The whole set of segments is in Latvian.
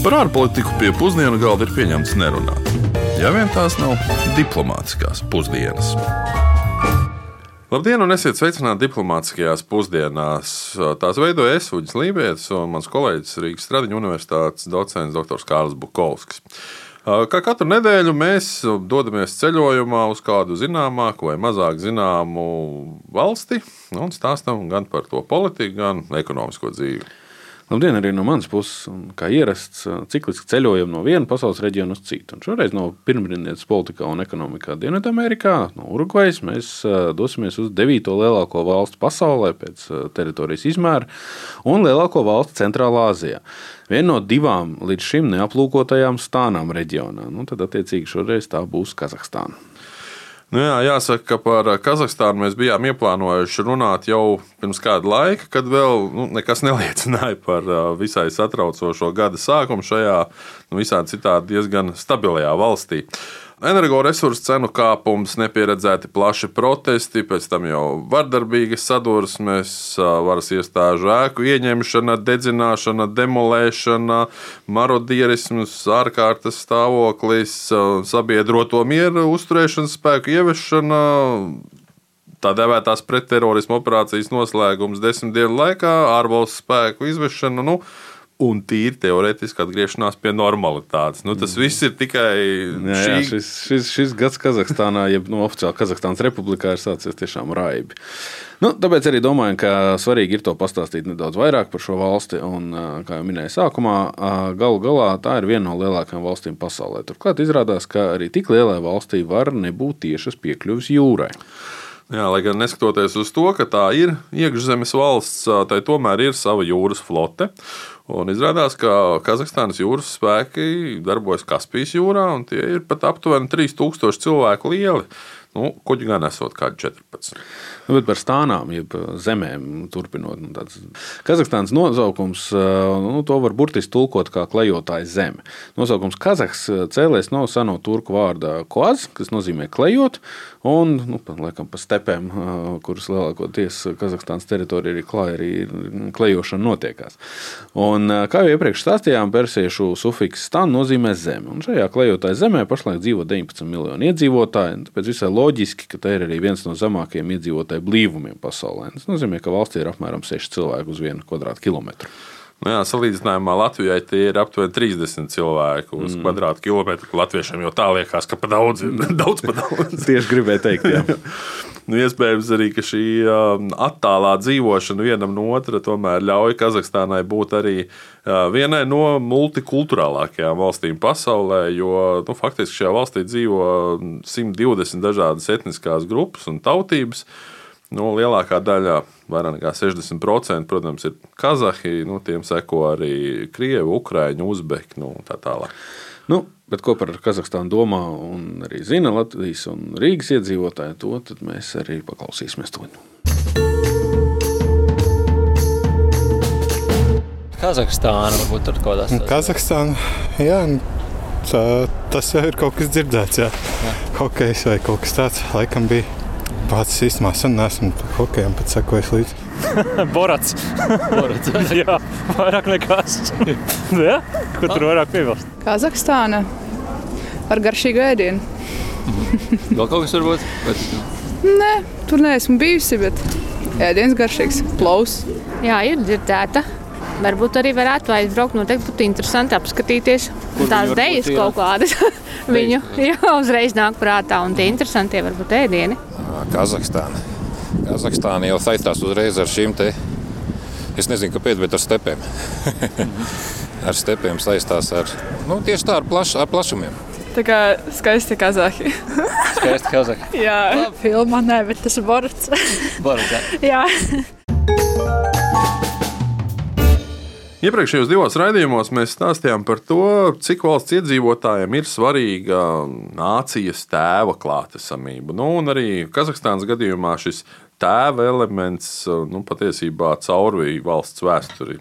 Par ārpolitiku pie pusdienu galda ir pieņemts nerunāt. Ja vien tās nav diplomātiskās pusdienas. Labdien, un esiet sveicināti diplomātiskajās pusdienās. Tās veidoja es, Uģis Lībijams, un mans kolēģis Rīgas Stradiņu universitātes docents dr. Kārls Bukovskis. Kā katru nedēļu mēs dodamies ceļojumā uz kādu zināmāku vai mazāk zināmu valsti un stāstām gan par to politiku, gan ekonomisko dzīvi. Labdien, arī no manas puses, un, kā ierasts, cikliski ceļojam no viena pasaules reģiona uz citu. Un šoreiz no pirmrindienas politikā un ekonomikā Dienvidamerikā, no Urugvajas, mēs dosimies uz devīto lielāko valstu pasaulē pēc teritorijas izmēra un lielāko valstu Centrālā Azijā. Viena no divām līdz šim neaplūkotajām stānām reģionā. Nu, tad, attiecīgi, šoreiz tā būs Kazahstāna. Nu jā, jāsaka, ka par Kazahstānu mēs bijām ieplānojuši runāt jau pirms kāda laika, kad vēl nu, nekas neliecināja par visai satraucošo gada sākumu šajā nu, visādi citādi diezgan stabilajā valstī. Energoresursu cenu kāpums, nepieredzēti plaši protesti, pēc tam jau vardarbīgas sadursmes, varas iestāžu ēku ieņemšana, dedzināšana, demolēšana, marodierisms, ārkārtas stāvoklis, sabiedroto mieru uzturēšanas spēku ieviešana, tā dēvētās pretterorisma operācijas noslēgums desmit dienu laikā, ārvalstu spēku izvešana. Nu, un tīri teorētiski atgriešanās pie normalitātes. Nu, tas viss ir tikai jā, šī... jā, šis, šis, šis gads Kazahstānā, jeb nu, oficiāli Kazahstānas republikā, ir sācies tiešām raibi. Nu, tāpēc arī domāju, ka svarīgi ir to pastāstīt nedaudz vairāk par šo valsti. Un, kā jau minēju sākumā, galu galā tā ir viena no lielākajām valstīm pasaulē. Turklāt izrādās, ka arī tik lielai valstī var nebūt tiešas piekļuves jūrai. Jā, lai gan neskatoties uz to, ka tā ir iekšzemes valsts, tai tomēr ir sava jūras flote. Un izrādās, ka Kazahstānas jūras spēki darbojas Kaspijas jūrā, un tie ir pat aptuveni 3000 cilvēku lieli. Nu, kuģi gan esot kādi 14. Nu, bet par stānām, jeb zemēm, turpinot. Nu, tāds. Kazahstānas nosaukums, nu, to var burtiski tulkot kā klejotājs zeme. Nosaukums Kazahs cēlies no seno turku vārda koaz, kas nozīmē klejot, un, nu, laikam, pa stepēm, kuras lielākoties Kazahstānas teritorija ir klāja, arī klejošana notiekās. Un, kā jau iepriekš stāstījām, persiešu sufiks stan nozīmē zeme. Un šajā klejotāja zemē pašlaik dzīvo 19 miljoni iedzīvotāji. Tāpēc visai loģiski, ka te ir arī viens no zemākajiem iedzīvotāju blīvumiem pasaulē. Tas nozīmē, ka valstī ir apmēram 6 cilvēki uz vienu kvadrātkilometru. Nu jā, salīdzinājumā Latvijai tie ir aptuveni 30 cilvēki uz mm. kvadrātkilometru. Latviešiem jau tā liekas, ka pa daudz ir. daudz, pa daudz. Tieši gribēju teikt, jā. nu, iespējams arī, šī um, attālā dzīvošana vienam no otra tomēr ļauj Kazahstānai būt arī uh, vienai no multikulturālākajām valstīm pasaulē, jo nu, faktiski šajā valstī dzīvo 120 dažādas etniskās grupas un tautības. Nu, lielākā daļa, vairāk nekā 60%, protams, ir kazahi. Nu, tiem seko arī krievi, ukrāņi, uzbeki un nu, tā tālāk. Nu, bet ko par Kazahstānu domā un arī zina Latvijas un Rīgas iedzīvotāji, to mēs arī paklausīsimies. To. Kazahstāna varbūt tur kaut kādā. Kazahstāna, jā, tā, tas jau ir kaut kas dzirdēts. Jā. Jā. Hokejs vai kaut kas tāds laikam bija. Pats īstenībā sen neesmu hokejam pat sekojis līdzi. Borats. Borats. Jā, vairāk nekas. ja? Ko tur vairāk piebilst? Kazahstāna ar garšīgu ēdienu. Vēl kaut kas varbūt? Bet... Nē, tur neesmu bijusi, bet ēdiens garšīgs, plaus. Jā, ir dzirdēta. Varbūt arī varētu aizbraukt. Noteikti būtu interesanti apskatīties tās idejas kaut kādas. Viņu jau uzreiz nāk prātā, un tie interesantie varbūt ēdieni. Kazahstāna. Kazahstāna jau saistās uzreiz ar šīm te, es nezinu, kāpēc, bet ar stepēm. ar stepēm saistās ar, nu, tieši tā, ar, plaš, ar plašumiem. Tā kā skaisti kazahi. skaisti kazahi. jā, filmā nē, bet tas ir Boruts. Boruts, jā. jā. Iepriekšējos divos raidījumos mēs stāstījām par to, cik valsts iedzīvotājiem ir svarīga nācijas tēva klātesamība. Nu, arī Kazahstānas gadījumā šis tēva elements nu, patiesībā caurvīja valsts vēsturi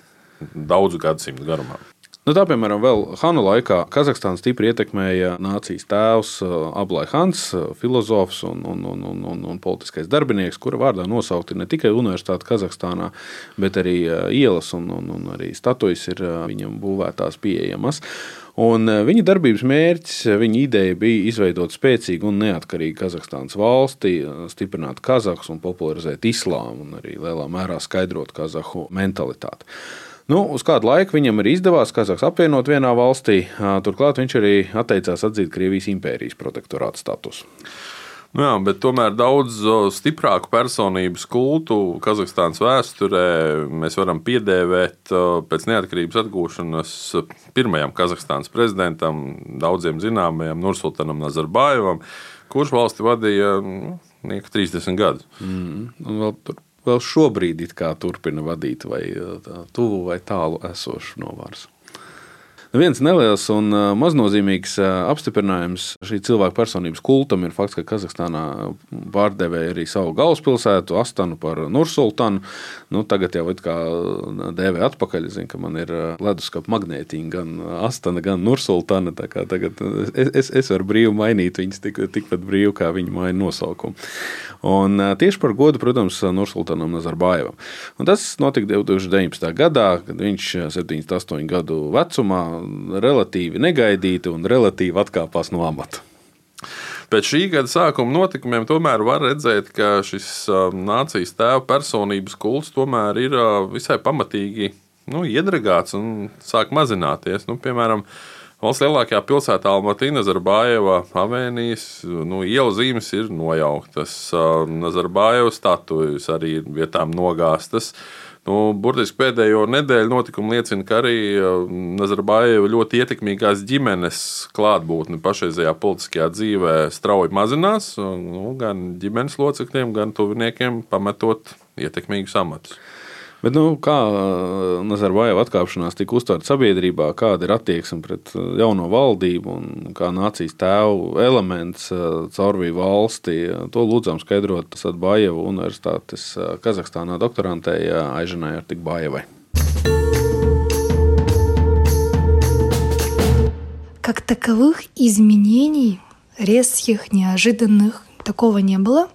daudzu gadsimtu garumā. Nu, tā, piemēram, vēl Hanu laikā Kazahstānu stipri ietekmēja nācijas tēvs Ablai Hans, filozofs un, un, un, un, un, un politiskais darbinieks, kura vārdā nosaukti ne tikai universitāte Kazahstānā, bet arī ielas un, un, un arī statujas ir viņam būvētās pieejamas. Un viņa darbības mērķis, viņa ideja bija izveidot spēcīgu un neatkarīgu Kazahstānas valsti, stiprināt kazahus un popularizēt islāmu, un arī lielā mērā skaidrot kazahu mentalitāti. Nu, uz kādu laiku viņam arī izdevās Kazahstānu apvienot vienā valstī. Turklāt viņš arī atteicās atzīt Krievijas impērijas protektorāta statusu. Nu jā, bet tomēr daudz stiprāku personības kultu Kazahstānas vēsturē mēs varam piedēvēt pēc neatkarības atgūšanas pirmajam Kazahstānas prezidentam, daudziem zināmajam Nursultanam Nazarbājevam, kurš valsti vadīja nu, 30 gadus. Mm, vēl tur vēl šobrīd turpina vadīt vai tuvu vai tālu esošu novārsu. Viens neliels un maznozīmīgs apstiprinājums šī cilvēka personības kultam ir fakts, ka Kazahstānā pārdevēja arī savu galvaspilsētu, Astanu, par Nursultanu. Nu, tagad jau it kā dēvē atpakaļ. Es zinu, ka man ir leduskapa magnētiņa, gan Astana, gan Nursultana. Tagad es, es, es varu brīvi mainīt viņas tik, tikpat brīvi, kā viņi maina nosaukumu. Un tieši par godu, protams, Nursultanam Nazarbājevam. Un tas notika 2019. gadā, kad viņš 78 gadu vecumā relatīvi negaidīti un relatīvi atkāpās no amata. Pēc šī gada sākuma notikumiem tomēr var redzēt, ka šis nācijas tēva personības kults tomēr ir uh, visai pamatīgi nu, iedragāts un sāk mazināties. Nu, piemēram, Valsts lielākajā pilsētā Almatī Nazarbājeva avēnijas nu, ielu zīmes ir nojauktas. Nazarbājeva statujas arī ir vietām nogāztas. Nu, burtiski pēdējo nedēļu notikumi liecina, ka arī um, Nazarbājeva ļoti ietekmīgās ģimenes klātbūtne pašreizējā politiskajā dzīvē strauji mazinās. Nu, gan ģimenes locekļiem, gan tuviniekiem pametot ietekmīgus amatus. Bet, nu, kā Nazarbājeva atkāpšanās tika uztverta sabiedrībā, kāda ir attieksme pret jauno valdību un kā nācijas tēvu elements caurvīja valsti, to lūdzām skaidrot Sadbājeva Universitātes Kazahstānā doktorantei Aižanai Artikbājevai. Как таковых изменений резких, неожиданных, такого не было.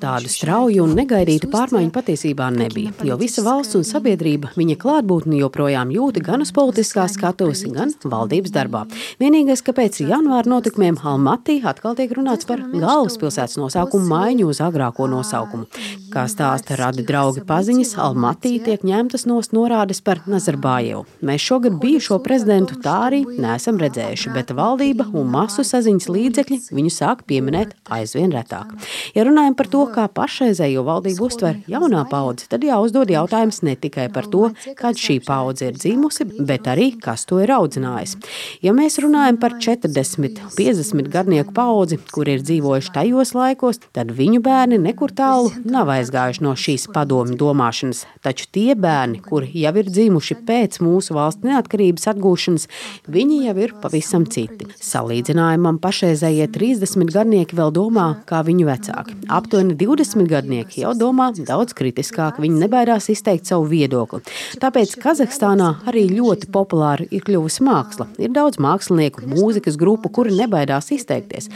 Tādu strauju un negaidītu pārmaiņu patiesībā nebija, jo visa valsts un sabiedrība viņa klātbūtni joprojām jūta gan uz politiskā skatuves, gan valdības darbā. Vienīgais, ka pēc janvāra notikumiem Almatī atkal tiek runāts par galvaspilsētas nosaukumu maiņu uz agrāko nosaukumu. Kā stāsta radi draugi paziņas, Almatī tiek ņemtas nost norādes par Nazarbājevu. Mēs šogad bijušo prezidentu tā arī neesam redzējuši, bet valdība un masu saziņas līdzekļi viņu sāk sāk pieminēt aizvien retāk. Ja runājam par to, kā pašreizējo valdību uztver jaunā paudze, tad jāuzdod jautājums ne tikai par to, kad šī paudze ir dzimusi, bet arī kas to ir audzinājis. Ja mēs runājam par 40, 50 gadnieku paudzi, kur ir dzīvojuši tajos laikos, tad viņu bērni nekur tālu nav aizgājuši no šīs padomju domāšanas. Taču tie bērni, kuri jau ir dzimuši pēc mūsu valsts neatkarības atgūšanas, viņi jau ir pavisam citi. Salīdzinājumam pašreizējie 30 gadnieki vēl domā, kā viņu vecāki. Aptuveni 20 gadnieki jau domā daudz kritiskāk, viņi nebaidās izteikt savu viedokli. Tāpēc Kazahstānā arī ļoti populāra ir kļuvusi māksla. Ir daudz mākslinieku, mūzikas grupu, kuri nebaidās izteikties.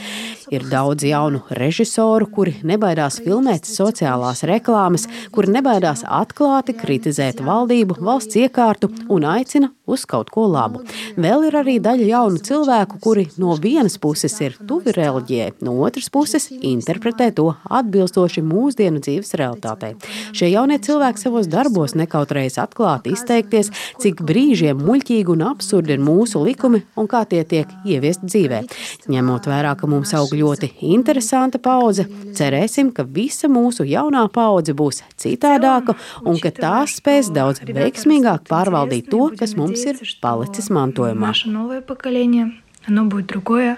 Ir daudz jaunu režisoru, kuri nebaidās filmēt sociālās reklāmas, kuri nebaidās atklāti kritizēt valdību, valsts iekārtu un aicina uz kaut ko labu. Vēl ir arī daļa jaunu cilvēku, kuri no vienas puses ir tuvi reliģijai, no otras puses interpretē to atbilstoši mūsdienu dzīves realitātei. Šie jaunie cilvēki savos darbos nekautrējas atklāti izteikties, cik brīžiem muļķīgi un absurdi ir mūsu likumi un kā tie tiek ieviest dzīvē. Ņemot vērā, ka mums aug ļoti interesanta paudze, cerēsim, ka visa mūsu jaunā paudze būs citādāka un ka tās spēs daudz veiksmīgāk pārvaldīt to, kas mums ir palicis mantojumā. Оно будет другое,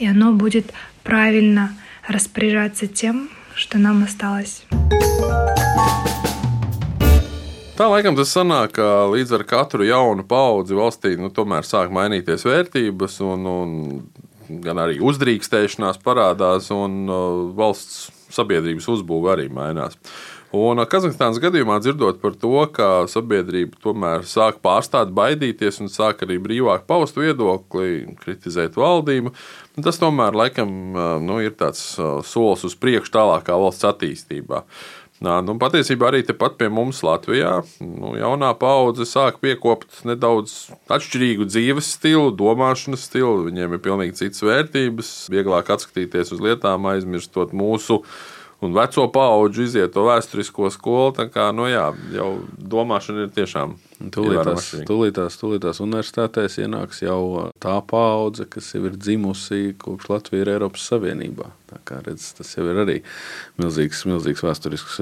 и оно будет правильно распоряжаться тем, что нам осталось. Tā laikam tas sanāk, ka līdz ar katru jaunu paudzi valstī nu, tomēr sāk mainīties vērtības, un, un gan arī uzdrīkstēšanās parādās, un uh, valsts sabiedrības uzbūve arī mainās. Un Kazahstānas gadījumā dzirdot par to, ka sabiedrība tomēr sāk pārstāt baidīties un sāk arī brīvāk paust viedokli, kritizēt valdību, tas tomēr laikam nu, ir tāds solis uz priekšu tālākā valsts attīstībā. Nā, nu, patiesībā arī tepat pie mums Latvijā nu, jaunā paudze sāk piekopt nedaudz atšķirīgu dzīves stilu, domāšanas stilu. Viņiem ir pilnīgi citas vērtības, vieglāk atskatīties uz lietām, aizmirstot mūsu un veco paudžu iziet to vēsturisko skolu. Tā kā nu, jā, jau domāšana ir tiešām. Tūlītās, tūlītās, tūlītās universitātēs ienāks jau tā paudze, kas jau ir dzimusi kopš Latvijas ir Eiropas Savienībā. Redz, tas jau ir arī milzīgs, milzīgs vēsturisks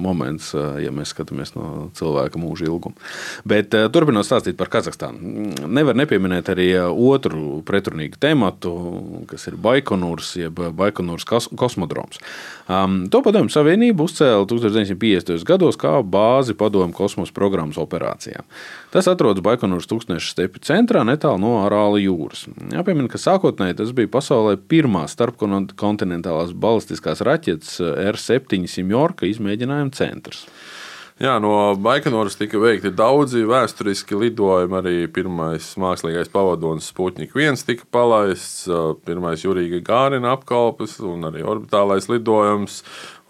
moments, ja mēs skatāmies no cilvēka mūža ilguma. Bet turpinot stāstīt par Kazahstānu, nevar nepieminēt arī otru pretrunīgu tematu, kas ir Baikonūrs, jeb Baikonūrs kosmodroms. To padomju Savienība uzcēla 1950. gados kā bāzi padomju kosmosa programmas operācijām. Tas atrodas Baikonūras tūkstneša stepi centrā, netālu no Arāla jūras. Jāpiemina, ka sākotnēji tas bija pasaulē pirmā starpkontinentālās balistiskās raķetes R7 Simjorka izmēģinājuma centrs. Jā, no Baikonūras tika veikti daudzi vēsturiski lidojumi. Arī pirmais mākslīgais pavadonis Sputnik 1 tika palaists, pirmais Jurija Gārina apkalpes un arī orbitālais lidojums.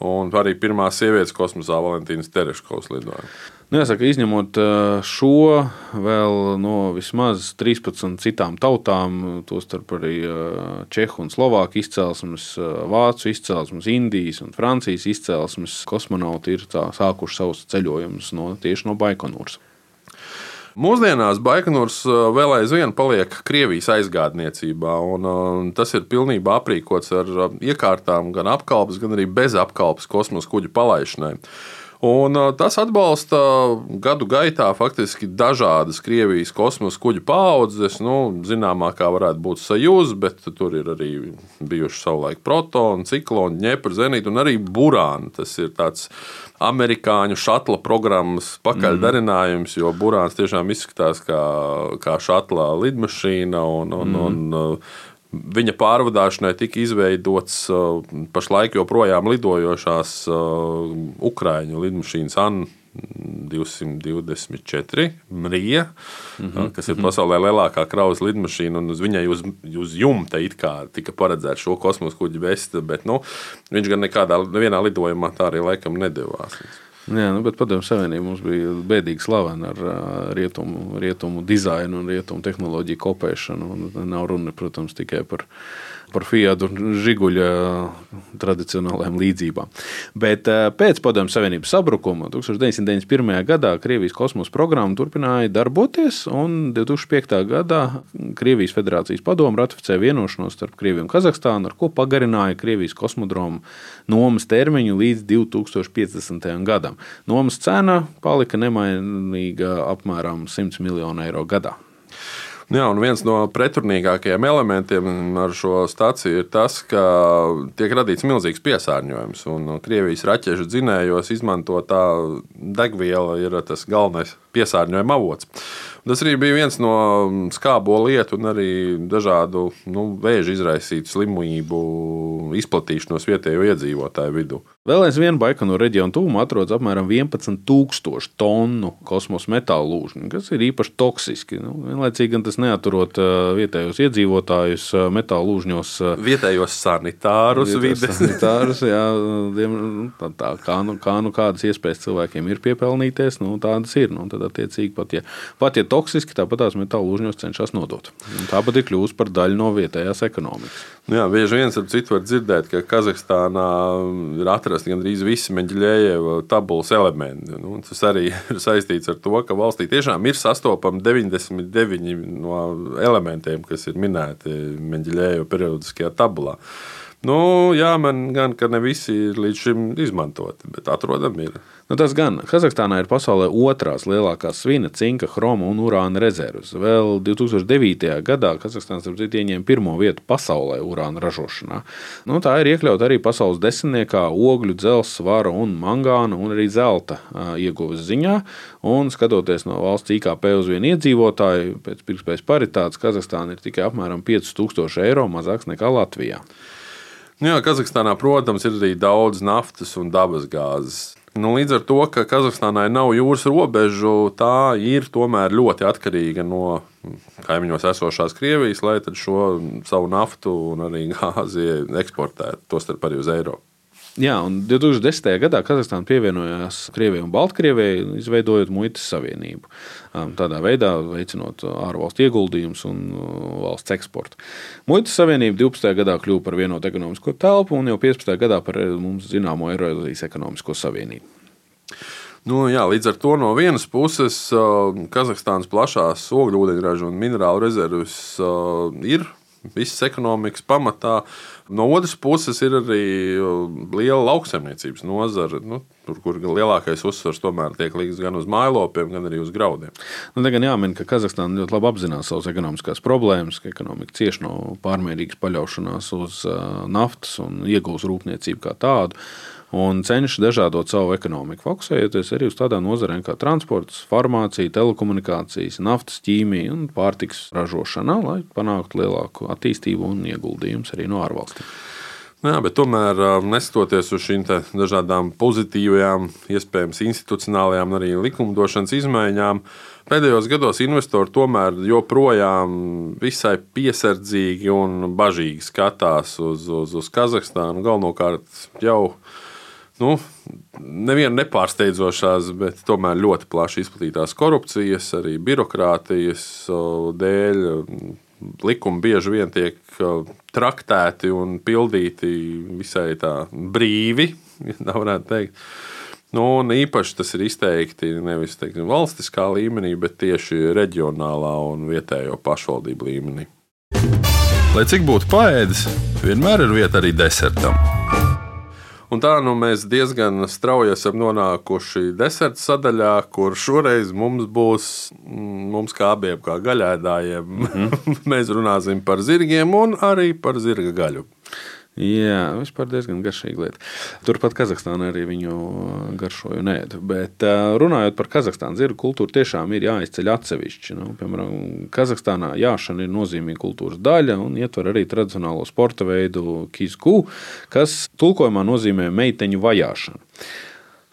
Un arī pirmā sievietes kosmosā Valentīnas Tereškovas lidojuma. Nu, jāsaka, izņemot šo, vēl no vismaz 13 citām tautām, tostarp arī Čehu un Slovāku izcelsmes, Vācu izcelsmes, Indijas un Francijas izcelsmes kosmonauti ir tā, sākuši savus ceļojumus no, tieši no Baikonūras. Mūsdienās Baikonūrs vēl aizvien paliek Krievijas aizgādniecībā, un tas ir pilnībā aprīkots ar iekārtām, gan apkalpes, gan arī bezapkalpes kosmosa kuģu palaišanai. Un tas atbalsta gadu gaitā faktiski dažādas Krievijas kosmosa kuģu paudzes. Nu, zināmākā varētu būt Sajūza, bet tur ir arī bijuši savulaik protoni, cikloni, ņepri, zenīti un arī burāni. Tas ir tāds amerikāņu šatla programmas pakaļdarinājums, jo burāns tiešām izskatās kā, kā šatla lidmašīna. Un, un, mm. un, Viņa pārvadāšanai tika izveidots uh, pašlaik joprojām lidojošās uh, Ukrāņu lidmašīnas Anna 224 Mrija, mm -hmm. kas ir pasaulē lielākā kravas lidmašīna. Uz viņai uz, uz jumta tika paredzēta šo kosmosa kuģi vest, bet nu, viņš gan nekādā lidojumā tā arī laikam nedavās. Jā, nu, bet Padomju Savienība mums bija bēdīgi slavena ar rietumu, rietumu dizainu un rietumu tehnoloģiju kopēšanu. Nav runa, protams, tikai par par Fiat un Žiguļa tradicionālajām līdzībām. Bet eh, pēc Padomju Savienības sabrukuma 1991. gadā Krievijas kosmosa programma turpināja darboties, un 2005. gadā Krievijas Federācijas padomu ratificēja vienošanos starp Krieviju un Kazahstānu, ar ko pagarināja Krievijas kosmodromu nomas termiņu līdz 2050. gadam. Nomas cena palika nemainīga apmēram 100 miljonu eiro gadā. Jā, un viens no pretrunīgākajiem elementiem ar šo stāciju ir tas, ka tiek radīts milzīgs piesārņojums. Krievijas raķešu dzinējos izmantotā degviela ir tas galvenais piesārņojuma avots. Tas arī bija viens no skābo lietu un arī dažādu nu, vēža izraisītu slimību izplatīšanos vietējo iedzīvotāju vidū. Vēl aizvien Baikanu reģionu tuvumā atrodas apmēram 11,000 tonu kosmosa metāla lūžņu, kas ir īpaši toksiski. Nu, vienlaicīgi tas neaturot vietējos iedzīvotājus metāla lūžņos. Vietējos sanitārus, vides sanitārus, jā, nu, tā, tā, kā, nu, kā nu kādas iespējas cilvēkiem ir piepelnīties, nu, tādas ir. Nu, tad, attiecīgi, pat ja, pat ja toksiski, tāpat tās metāla lūžņos cenšas nodot. Un tāpat ir kļuvusi par daļu no vietējās ekonomikas. Nu jā, bieži viens ar citu var dzirdēt, ka Kazahstānā ir atrasti gandrīz visi Meģļēja tabulas elementi. Nu, tas arī ir saistīts ar to, ka valstī tiešām ir sastopami 99 no elementiem, kas ir minēti Meģļēja periodiskajā tabulā. Nu, jā, man gan, ka ne visi ir līdz šim izmantoti, bet atrodami ir. Nu, tas gan Kazahstānā ir pasaulē otrās lielākās svina, cinka, chroma un urāna rezerves. Vēl 2009. gadā Kazahstāns ieņēma pirmo vietu pasaulē urāna ražošanā. Nu, tā ir iekļauta arī pasaules desmitniekā ogļu, dzelzs, svara un mangāna un arī zelta ieguves ziņā. Un skatoties no valsts IKP uz vienu iedzīvotāju, pēc pirktspējas paritātes Kazahstāna ir tikai apmēram 5000 eiro mazāks nekā Latvijā. Nu jā, Kazahstānā, protams, ir arī daudz naftas un dabasgāzes. Nu, līdz ar to, ka Kazahstānai nav jūras robežu, tā ir tomēr ļoti atkarīga no kaimiņos esošās Krievijas, lai šo savu naftu un arī gāzi eksportētu, tostarp arī uz Eiropu. Jā, un 2010. gadā Kazahstāna pievienojās Krievijai un Baltkrievijai, izveidojot muitas savienību. Um, tādā veidā veicinot ārvalstu ieguldījumus un uh, valsts eksportu. Muitas savienība 12. gadā kļuva par vienotu ekonomisko telpu, un jau 15. gadā par eh, mums zināmo Eiropas ekonomisko savienību. Nu, jā, līdz ar to no vienas puses uh, Kazahstānas plašās ogļu, ūdeņraža un minerālu rezerves uh, ir visas ekonomikas pamatā. No otras puses, ir arī liela lauksaimniecības nozara, nu, tur, kur lielākais uzsvars tomēr tiek likts gan uz mājlopiem, gan arī uz graudiem. Nu, gan jāmin, ka Kazahstāna ļoti labi apzinās savas ekonomiskās problēmas, ka ekonomika cieši no pārmērīgas paļaušanās uz naftas un iegūs rūpniecību kā tādu un cenšas dažādot savu ekonomiku, fokusējoties arī uz tādām nozarēm kā transports, farmācija, telekomunikācijas, naftas, ķīmija un pārtiks ražošana, lai panāktu lielāku attīstību un ieguldījumus arī no ārvalstīm. Nu jā, tomēr, neskatoties uz šīm dažādām pozitīvajām, iespējams, institucionālajām un arī likumdošanas izmaiņām, pēdējos gados investori tomēr joprojām visai piesardzīgi un bažīgi skatās uz, uz, uz Kazahstānu. Galvenokārt jau nu, neviena nepārsteidzošās, bet tomēr ļoti plaši izplatītās korupcijas, arī birokrātijas dēļ. Likumi bieži vien tiek traktēti un pildīti visai tā brīvi, ja varētu teikt. Nu, un īpaši tas ir izteikti nevis teiksim, valstiskā līmenī, bet tieši reģionālā un vietējo pašvaldību līmenī. Lai cik būtu paēdis, vienmēr ir vieta arī desertam. Un tā nu mēs diezgan strauji esam nonākuši deserta sadaļā, kur šoreiz mums būs, mm, mums kā abiem, kā gaļēdājiem, mm -hmm. mēs runāsim par zirgiem un arī par zirga gaļu. Jā, vispār diezgan garšīga lieta. Turpat Kazahstānā arī viņu garšoju nēdu. Bet runājot par Kazahstānu, zirgu kultūru tiešām ir jāizceļ atsevišķi. Nu, piemēram, Kazahstānā jāšana ir nozīmīga kultūras daļa un ietver arī tradicionālo sporta veidu kizku, kas tulkojumā nozīmē meiteņu vajāšanu.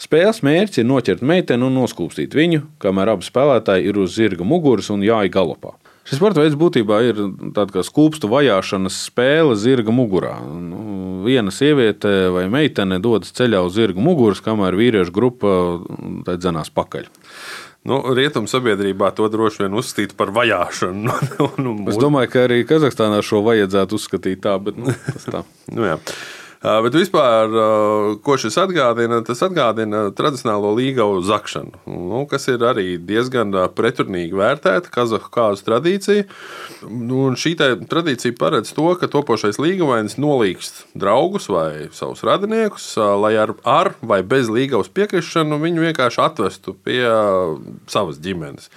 Spēles mērķis ir noķert meiteni un noskūpstīt viņu, kamēr abi spēlētāji ir uz zirga muguras un jāj galopā. Šis sporta veids būtībā ir tāds kā skūpstu vajāšanas spēle zirga mugurā. Nu, viena sieviete vai meitene dodas ceļā uz zirga muguras, kamēr vīriešu grupa dzenās pakaļ. Nu, Rietumu sabiedrībā to droši vien uzskatīt par vajāšanu. es domāju, ka arī Kazahstānā šo vajadzētu uzskatīt tā, bet nu, tas tā. nu, jā. Bet vispār, ko šis atgādina, tas atgādina tradicionālo līgavu zakšanu, nu, kas ir arī diezgan pretrunīgi vērtēta kazahu kāzu tradīcija. Nu, šī tradīcija paredz to, ka topošais līgavainis nolīgst draugus vai savus radiniekus, lai ar, ar vai bez līgavas piekrišanu viņu vienkārši atvestu pie savas ģimenes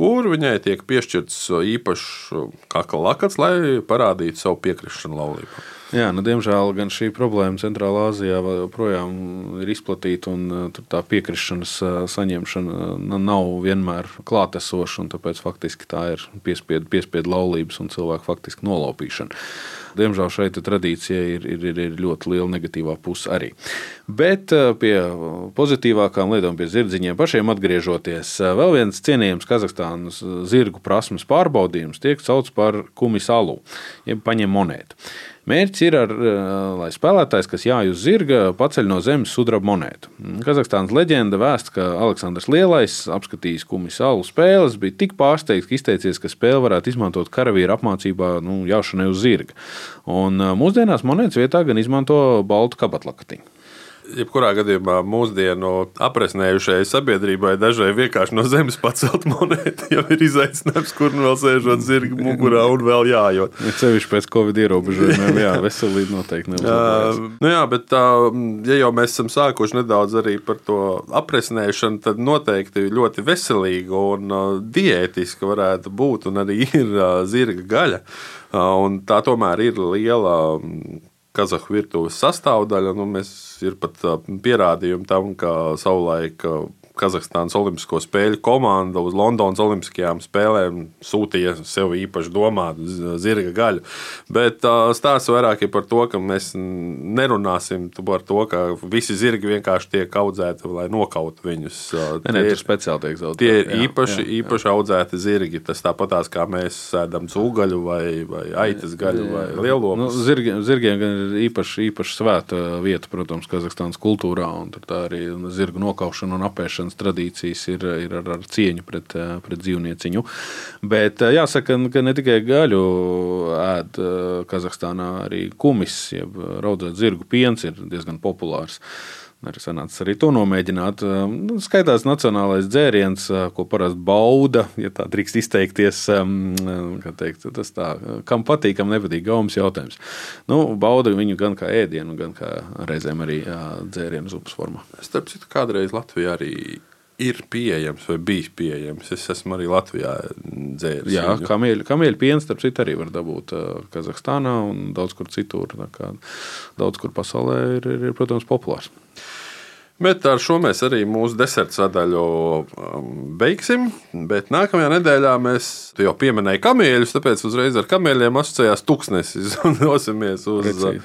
kur viņai tiek piešķirts īpašs kakla lakats, lai parādītu savu piekrišanu laulībā. Jā, nu, diemžēl gan šī problēma Centrālā Azijā joprojām ir izplatīta, un uh, tā piekrišanas uh, saņemšana uh, nav vienmēr klātesoša. Tāpēc faktiski tā ir piespiedu piespiedu laulības un cilvēku faktiski nolaupīšana. Diemžēl šeit tradīcija ir, ir, ir, ir ļoti liela negatīvā puse arī. Bet pie pozitīvākām lietām, pie zirdziņiem pašiem atgriežoties, vēl viens cienījams Kazahstānas zirgu prasmes pārbaudījums tiek saukts par kumisalu, jeb paņem monētu. Mērķis ir, ar, eh, lai spēlētājs, kas jāj uz zirga, paceļ no zemes sudraba monētu. Kazahstānas leģenda vēsta, ka Aleksandrs Lielais, apskatījis kumis salu spēles, bija tik pārsteigts, ka izteicies, ka spēle varētu izmantot karavīru apmācībā nu, jāšanai uz zirga. Un eh, mūsdienās monētas vietā gan izmanto baltu kabatlakatiņu jebkurā gadījumā mūsdienu apresnējušai sabiedrībai dažai vienkārši no zemes pacelt monētu, jau ir izaicinājums, kur nu vēl sēžot zirga mugurā un vēl jājot. Cevišķi pēc Covid ierobežojumiem, jā, veselība noteikti neuzlabojās. Nu jā, bet tā, ja jau mēs esam sākuši nedaudz arī par to apresnēšanu, tad noteikti ļoti veselīga un diētiska varētu būt un arī ir zirga gaļa. Un tā tomēr ir liela kazahu virtuves sastāvdaļa. Nu, mēs ir pat pierādījumi tam, ka savulaik Kazahstānas Olimpisko spēļu komanda uz Londonas Olimpiskajām spēlēm sūtīja sev īpaši domātu zirga gaļu. Bet stāsts vairāk ir par to, ka mēs nerunāsim par to, ka visi zirgi vienkārši tiek audzēti, lai nokautu viņus. Ne, ne, ir speciāli tiek zaudēti. Tie ir īpaši, jā, jā. īpaši audzēti zirgi. Tas tāpatās kā mēs ēdam cūgaļu vai, vai aitas gaļu vai lielo. Nu, zirgiem, zirgiem ir īpaši, īpaši svēta vieta, protams, Kazahstānas kultūrā. Tā arī zirgu nokaušana un apēšanas tradīcijas ir, ir ar, ar cieņu pret, pret dzīvnieciņu. Bet jāsaka, ka ne tikai gaļu ēd Kazahstānā, arī kumis, jeb raudzēt zirgu piens ir diezgan populārs. Arī sanāca arī to nomēģināt. Nu, skaitās nacionālais dzēriens, ko parasti bauda, ja tā drīkst izteikties. Teikt, tas tā, kam patīk, kam nepatīk, gaumas jautājums. Nu, bauda viņu gan kā ēdienu, gan kā reizēm arī dzērienu zupas formā. Starp citu, kādreiz Latvijā arī ir pieejams vai bijis pieejams. Es esmu arī Latvijā dzēris. Jā, kamieļu, kamieļu piens, starp citu, arī var dabūt Kazahstānā un daudz kur citur. Daudz kur pasaulē ir, ir, ir protams, populārs. Bet ar šo mēs arī mūsu deserta sadaļu um, beigsim. Bet nākamajā nedēļā mēs jau pieminējām kamieļus, tāpēc uzreiz ar kamieļiem asociējās tūkstnesis un dosimies uz Precīzi.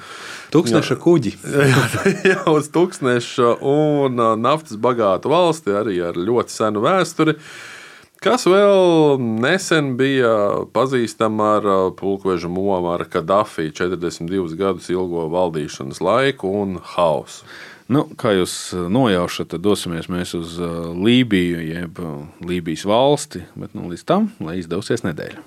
Tūkstneša kuģi. jā, jā, uz tūkstneša un uh, naftas bagātu valsti arī ar ļoti senu vēsturi. Kas vēl nesen bija pazīstama ar uh, pulkveža Muamara Kadafī 42 gadus ilgo valdīšanas laiku un hausu. Nu, kā jūs uh, nojaušat, tad dosimies mēs uz Lībiju, jeb Lībijas valsti, bet nu, līdz tam, lai izdosies nedēļa.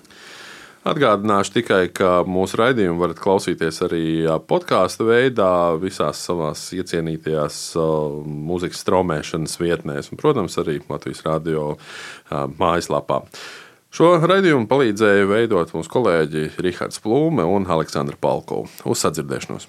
Atgādināšu tikai, ka mūsu raidījumu varat klausīties arī podkāstu veidā, visās savās iecienītajās mūzikas straumēšanas vietnēs, un, protams, arī Latvijas radio mājaslapā. Šo raidījumu palīdzēja veidot mūsu kolēģi Rihards Plūme un Aleksandra Palko. Uz sadzirdēšanos!